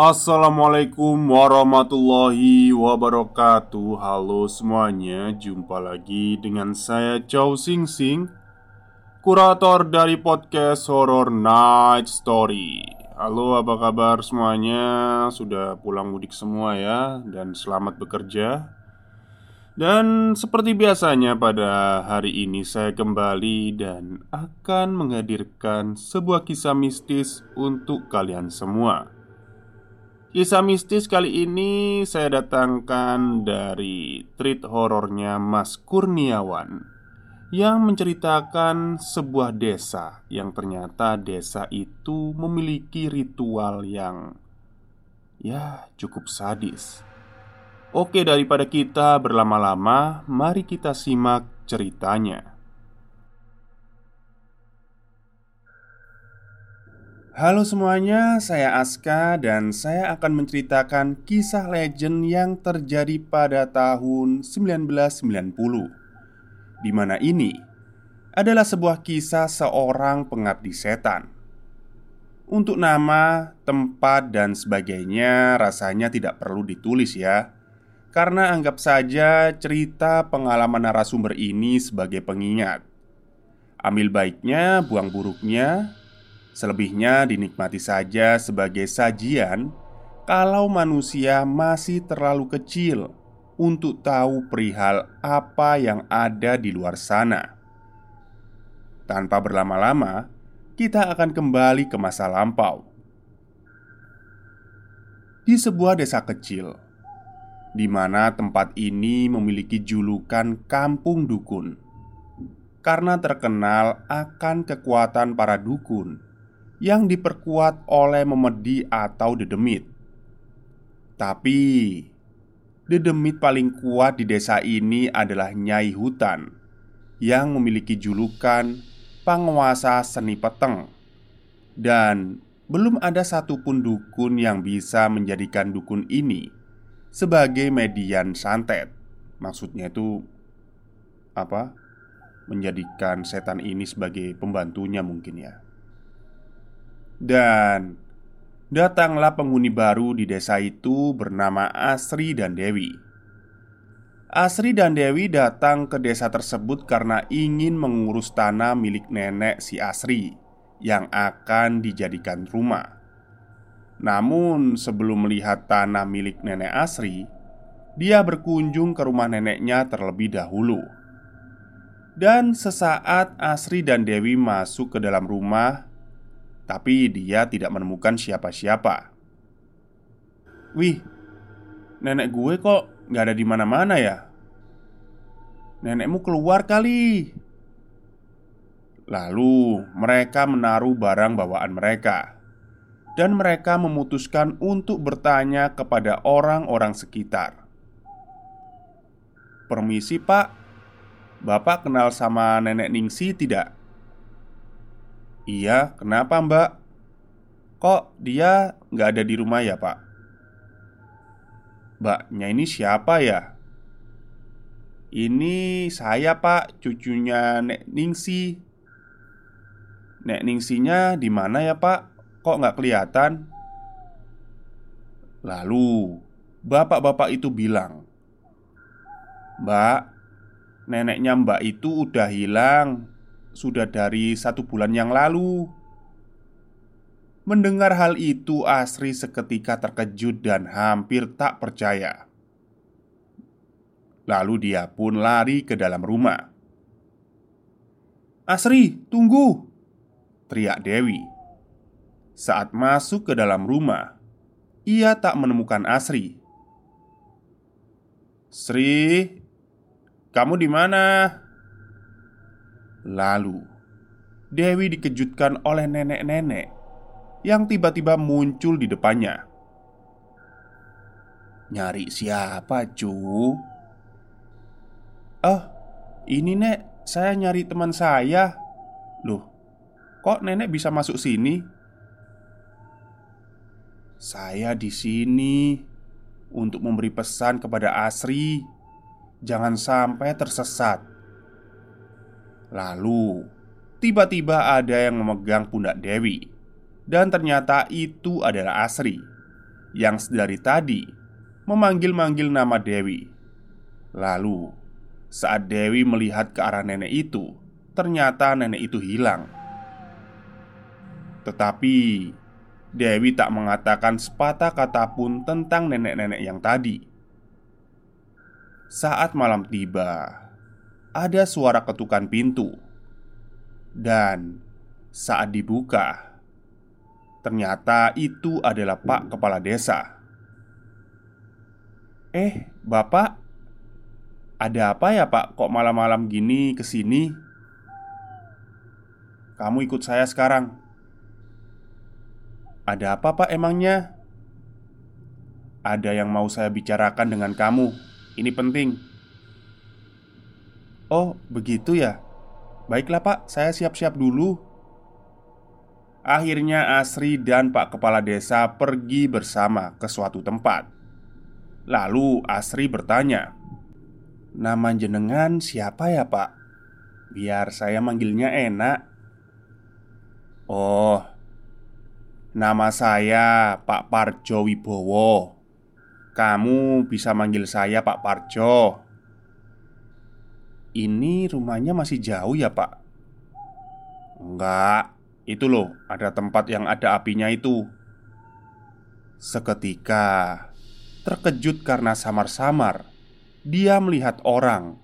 Assalamualaikum warahmatullahi wabarakatuh. Halo semuanya Jumpa lagi dengan saya Chow Sing Sing Kurator dari podcast Horror Night Story. Halo apa kabar semuanya? Sudah pulang mudik semua ya Dan selamat bekerja. Dan seperti biasanya pada hari ini saya kembali dan akan menghadirkan sebuah kisah mistis untuk kalian semua Kisah mistis kali ini saya datangkan dari treat horornya Mas Kurniawan Yang menceritakan sebuah desa yang ternyata desa itu memiliki ritual yang Ya cukup sadis. Oke daripada kita berlama-lama Mari kita simak ceritanya Halo semuanya, saya Aska dan saya akan menceritakan kisah legend yang terjadi pada tahun 1990 di mana ini adalah sebuah kisah seorang pengabdi setan. Untuk nama, tempat, dan sebagainya rasanya tidak perlu ditulis ya Karena anggap saja cerita pengalaman narasumber ini sebagai pengingat. Ambil baiknya, buang buruknya, Selebihnya dinikmati saja sebagai sajian kalau manusia masih terlalu kecil untuk tahu perihal apa yang ada di luar sana. Tanpa berlama-lama, kita akan kembali ke masa lampau. Di sebuah desa kecil, di mana tempat ini memiliki julukan "kampung dukun" karena terkenal akan kekuatan para dukun yang diperkuat oleh memedi atau dedemit. Tapi dedemit paling kuat di desa ini adalah Nyai Hutan yang memiliki julukan penguasa seni peteng. Dan belum ada satupun dukun yang bisa menjadikan dukun ini sebagai median santet. Maksudnya itu apa? Menjadikan setan ini sebagai pembantunya mungkin ya. Dan datanglah penghuni baru di desa itu bernama Asri dan Dewi. Asri dan Dewi datang ke desa tersebut karena ingin mengurus tanah milik nenek si Asri yang akan dijadikan rumah. Namun, sebelum melihat tanah milik nenek Asri, dia berkunjung ke rumah neneknya terlebih dahulu. Dan sesaat Asri dan Dewi masuk ke dalam rumah, tapi dia tidak menemukan siapa-siapa. Wih, nenek gue kok nggak ada di mana-mana ya? Nenekmu keluar kali. Lalu mereka menaruh barang bawaan mereka, dan mereka memutuskan untuk bertanya kepada orang-orang sekitar. "Permisi, Pak, Bapak kenal sama nenek Ningsi tidak?" Iya, kenapa mbak? Kok dia nggak ada di rumah ya pak? Mbaknya ini siapa ya? Ini saya pak, cucunya Nek Ningsi Nek Ningsinya di mana ya pak? Kok nggak kelihatan? Lalu, bapak-bapak itu bilang Mbak, neneknya mbak itu udah hilang Sudah dari satu bulan yang lalu Mendengar hal itu, Asri seketika terkejut dan hampir tak percaya. Lalu dia pun lari ke dalam rumah. "Asri, tunggu!" teriak Dewi. Saat masuk ke dalam rumah, ia tak menemukan Asri. "Sri, kamu di mana?" Lalu Dewi dikejutkan oleh nenek-nenek yang tiba-tiba muncul di depannya. "Nyari siapa, cu?" "Oh, ini nek, saya nyari teman saya." "Loh, kok nenek bisa masuk sini?" "Saya di sini untuk memberi pesan kepada Asri, jangan sampai tersesat." Lalu, tiba-tiba ada yang memegang pundak Dewi, dan ternyata itu adalah Asri yang dari tadi memanggil-manggil nama Dewi. Lalu, saat Dewi melihat ke arah nenek itu, ternyata nenek itu hilang. Tetapi Dewi tak mengatakan sepatah kata pun tentang nenek-nenek yang tadi. Saat malam tiba, ada suara ketukan pintu, dan saat dibuka, ternyata itu adalah Pak Kepala Desa. "Eh, Bapak, ada apa ya, Pak? Kok malam-malam gini ke sini?" "Kamu ikut saya sekarang." "Ada apa, Pak, emangnya?" "Ada yang mau saya bicarakan dengan kamu. Ini penting." Oh, begitu ya. Baiklah, Pak, saya siap-siap dulu. Akhirnya, Asri dan Pak Kepala Desa pergi bersama ke suatu tempat. Lalu, Asri bertanya, "Nama jenengan siapa ya, Pak? Biar saya manggilnya enak." "Oh, nama saya Pak Parjo Wibowo. Kamu bisa manggil saya Pak Parjo." Ini rumahnya masih jauh ya pak? Enggak. Itu loh ada tempat yang ada apinya itu. Seketika Terkejut karena samar-samar Dia melihat orang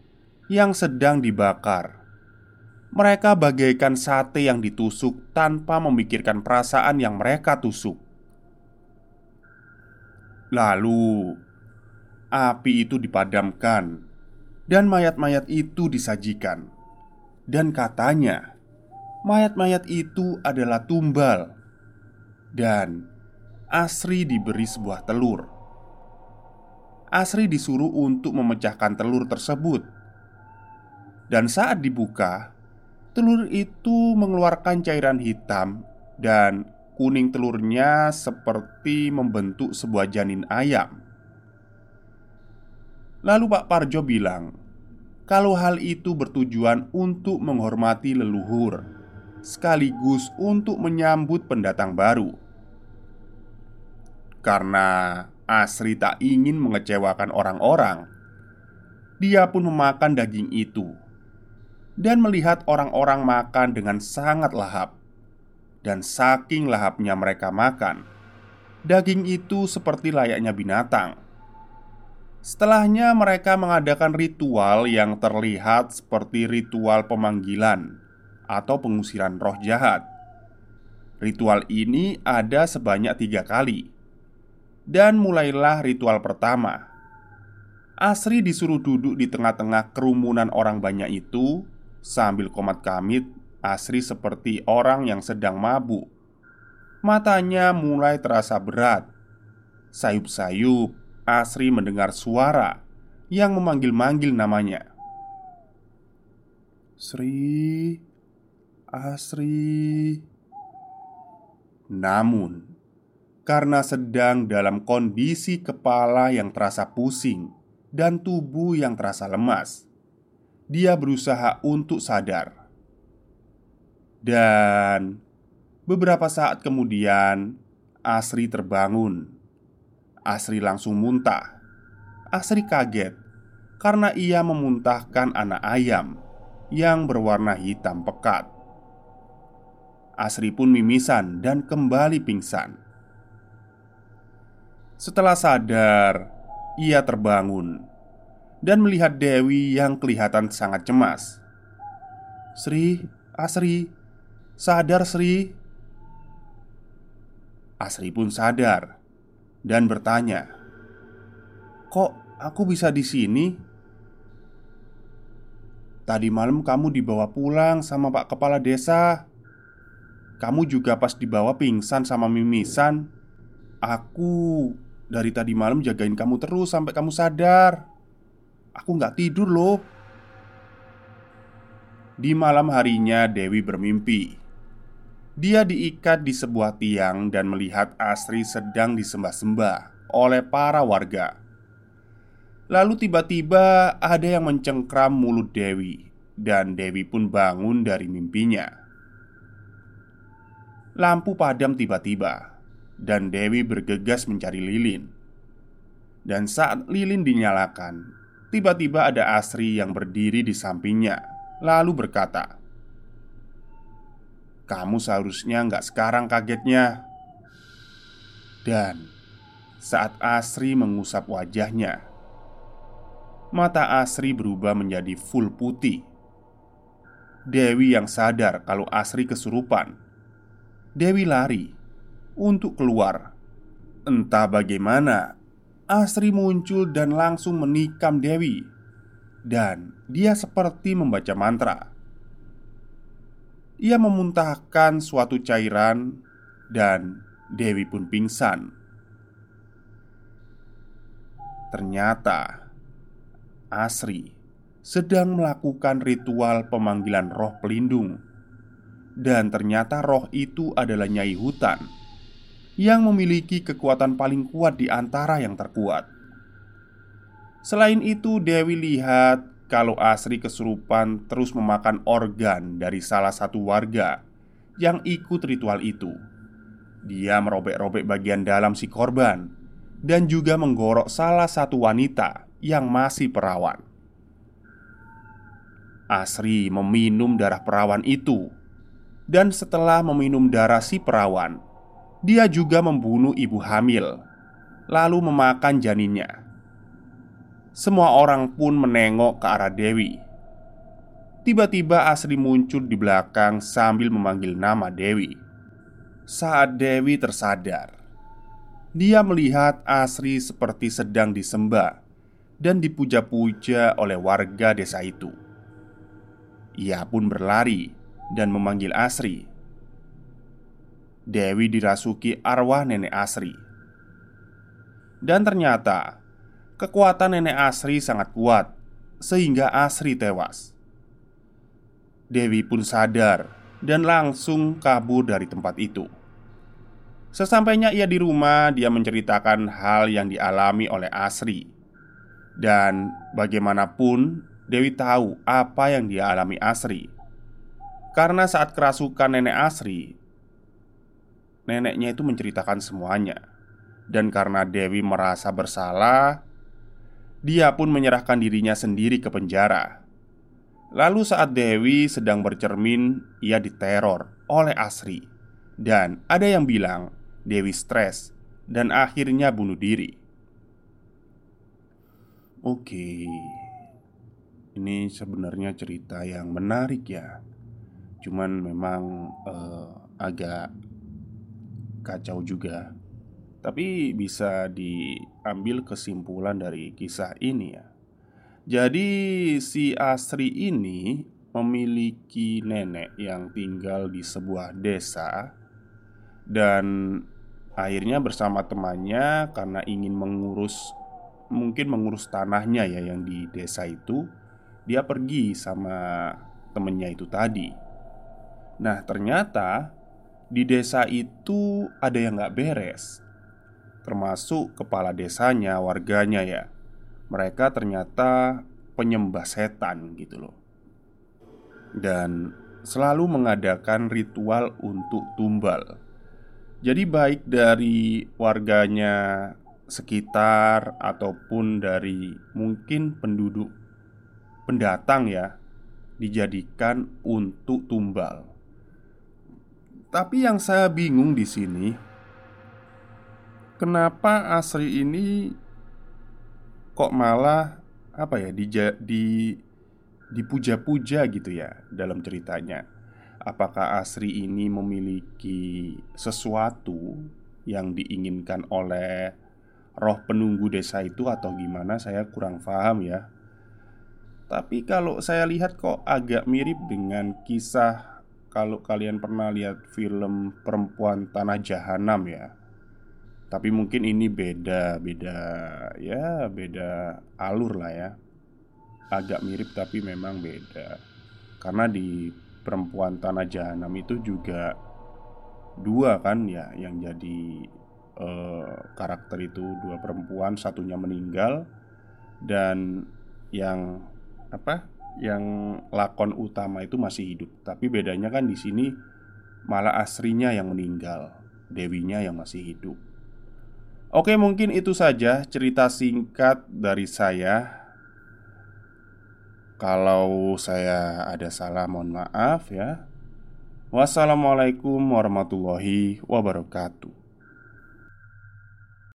Yang sedang dibakar. Mereka bagaikan sate yang ditusuk Tanpa memikirkan perasaan yang mereka tusuk. Lalu Api itu dipadamkan dan mayat-mayat itu disajikan. Dan katanya, mayat-mayat itu adalah tumbal, dan Asri diberi sebuah telur. Asri disuruh untuk memecahkan telur tersebut, dan saat dibuka, telur itu mengeluarkan cairan hitam dan kuning telurnya seperti membentuk sebuah janin ayam. Lalu Pak Parjo bilang, kalau hal itu bertujuan untuk menghormati leluhur, sekaligus untuk menyambut pendatang baru. Karena Asri tak ingin mengecewakan orang-orang, dia pun memakan daging itu dan melihat orang-orang makan dengan sangat lahap. Dan saking lahapnya mereka makan, daging itu seperti layaknya binatang Setelahnya, mereka mengadakan ritual yang terlihat seperti ritual pemanggilan atau pengusiran roh jahat. Ritual ini ada sebanyak tiga kali, dan mulailah ritual pertama. Asri disuruh duduk di tengah-tengah kerumunan orang banyak itu sambil komat kamit. Asri seperti orang yang sedang mabuk. Matanya mulai terasa berat, sayup-sayup, Asri mendengar suara yang memanggil-manggil namanya. Sri, Asri. Namun, karena sedang dalam kondisi kepala yang terasa pusing dan tubuh yang terasa lemas, dia berusaha untuk sadar. Dan beberapa saat kemudian, Asri terbangun Asri langsung muntah. Asri kaget karena ia memuntahkan anak ayam yang berwarna hitam pekat. Asri pun mimisan dan kembali pingsan. Setelah sadar, ia terbangun dan melihat Dewi yang kelihatan sangat cemas. "Sri, Asri, sadar Sri." Asri pun sadar dan bertanya, "Kok aku bisa di sini?" Tadi malam kamu dibawa pulang sama Pak Kepala Desa. Kamu juga pas dibawa pingsan sama mimisan. Aku dari tadi malam jagain kamu terus sampai kamu sadar. Aku nggak tidur loh. Di malam harinya Dewi bermimpi Dia diikat di sebuah tiang dan melihat Asri sedang disembah-sembah oleh para warga. Lalu tiba-tiba ada yang mencengkram mulut Dewi Dan Dewi pun bangun dari mimpinya. Lampu padam tiba-tiba Dan Dewi bergegas mencari lilin. Dan saat lilin dinyalakan Tiba-tiba ada Asri yang berdiri di sampingnya Lalu berkata Kamu seharusnya nggak sekarang kagetnya. Dan saat Asri mengusap wajahnya Mata Asri berubah menjadi full putih. Dewi yang sadar kalau Asri kesurupan. Dewi lari untuk keluar. Entah bagaimana Asri muncul dan langsung menikam Dewi. Dan dia seperti membaca mantra. Ia memuntahkan suatu cairan, dan Dewi pun pingsan. Ternyata Asri sedang melakukan ritual pemanggilan roh pelindung, dan ternyata roh itu adalah Nyai Hutan yang memiliki kekuatan paling kuat di antara yang terkuat. Selain itu, Dewi lihat kalau Asri kesurupan terus memakan organ dari salah satu warga yang ikut ritual itu. Dia merobek-robek bagian dalam si korban dan juga menggorok salah satu wanita yang masih perawan. Asri meminum darah perawan itu, dan setelah meminum darah si perawan, dia juga membunuh ibu hamil, lalu memakan janinnya. Semua orang pun menengok ke arah Dewi. Tiba-tiba Asri muncul di belakang sambil memanggil nama Dewi. Saat Dewi tersadar, dia melihat Asri seperti sedang disembah dan dipuja-puja oleh warga desa itu. Ia pun berlari dan memanggil Asri. Dewi dirasuki arwah nenek Asri, dan ternyata Kekuatan nenek Asri sangat kuat Sehingga Asri tewas. Dewi pun sadar Dan langsung kabur dari tempat itu. Sesampainya ia di rumah Dia menceritakan hal yang dialami oleh Asri. Dan bagaimanapun Dewi tahu apa yang dia alami Asri. Karena saat kerasukan nenek Asri Neneknya itu menceritakan semuanya. Dan karena Dewi merasa bersalah dia pun menyerahkan dirinya sendiri ke penjara. Lalu, saat Dewi sedang bercermin, ia diteror oleh Asri, dan ada yang bilang Dewi stres dan akhirnya bunuh diri. Oke, ini sebenarnya cerita yang menarik, ya. Cuman memang uh, agak kacau juga. Tapi bisa diambil kesimpulan dari kisah ini ya. Jadi si Asri ini memiliki nenek yang tinggal di sebuah desa Dan akhirnya bersama temannya karena ingin mengurus Mungkin mengurus tanahnya ya yang di desa itu Dia pergi sama temennya itu tadi. Nah ternyata di desa itu ada yang gak beres termasuk kepala desanya, warganya ya. Mereka ternyata penyembah setan gitu loh. Dan selalu mengadakan ritual untuk tumbal. Jadi baik dari warganya sekitar ataupun dari mungkin penduduk pendatang ya dijadikan untuk tumbal. Tapi yang saya bingung di sini kenapa Asri ini kok malah apa ya di di dipuja-puja gitu ya dalam ceritanya. Apakah Asri ini memiliki sesuatu yang diinginkan oleh roh penunggu desa itu atau gimana saya kurang paham ya. Tapi kalau saya lihat kok agak mirip dengan kisah kalau kalian pernah lihat film Perempuan Tanah Jahanam ya. Tapi mungkin ini beda, beda ya, beda alur lah ya. Agak mirip tapi memang beda. Karena di Perempuan Tanah Jahanam itu juga dua kan ya yang jadi eh, karakter itu dua perempuan, satunya meninggal dan yang apa yang lakon utama itu masih hidup. Tapi bedanya kan di sini malah asrinya yang meninggal, dewinya yang masih hidup. Oke, mungkin itu saja cerita singkat dari saya. Kalau saya ada salah, mohon maaf ya. Wassalamualaikum warahmatullahi wabarakatuh.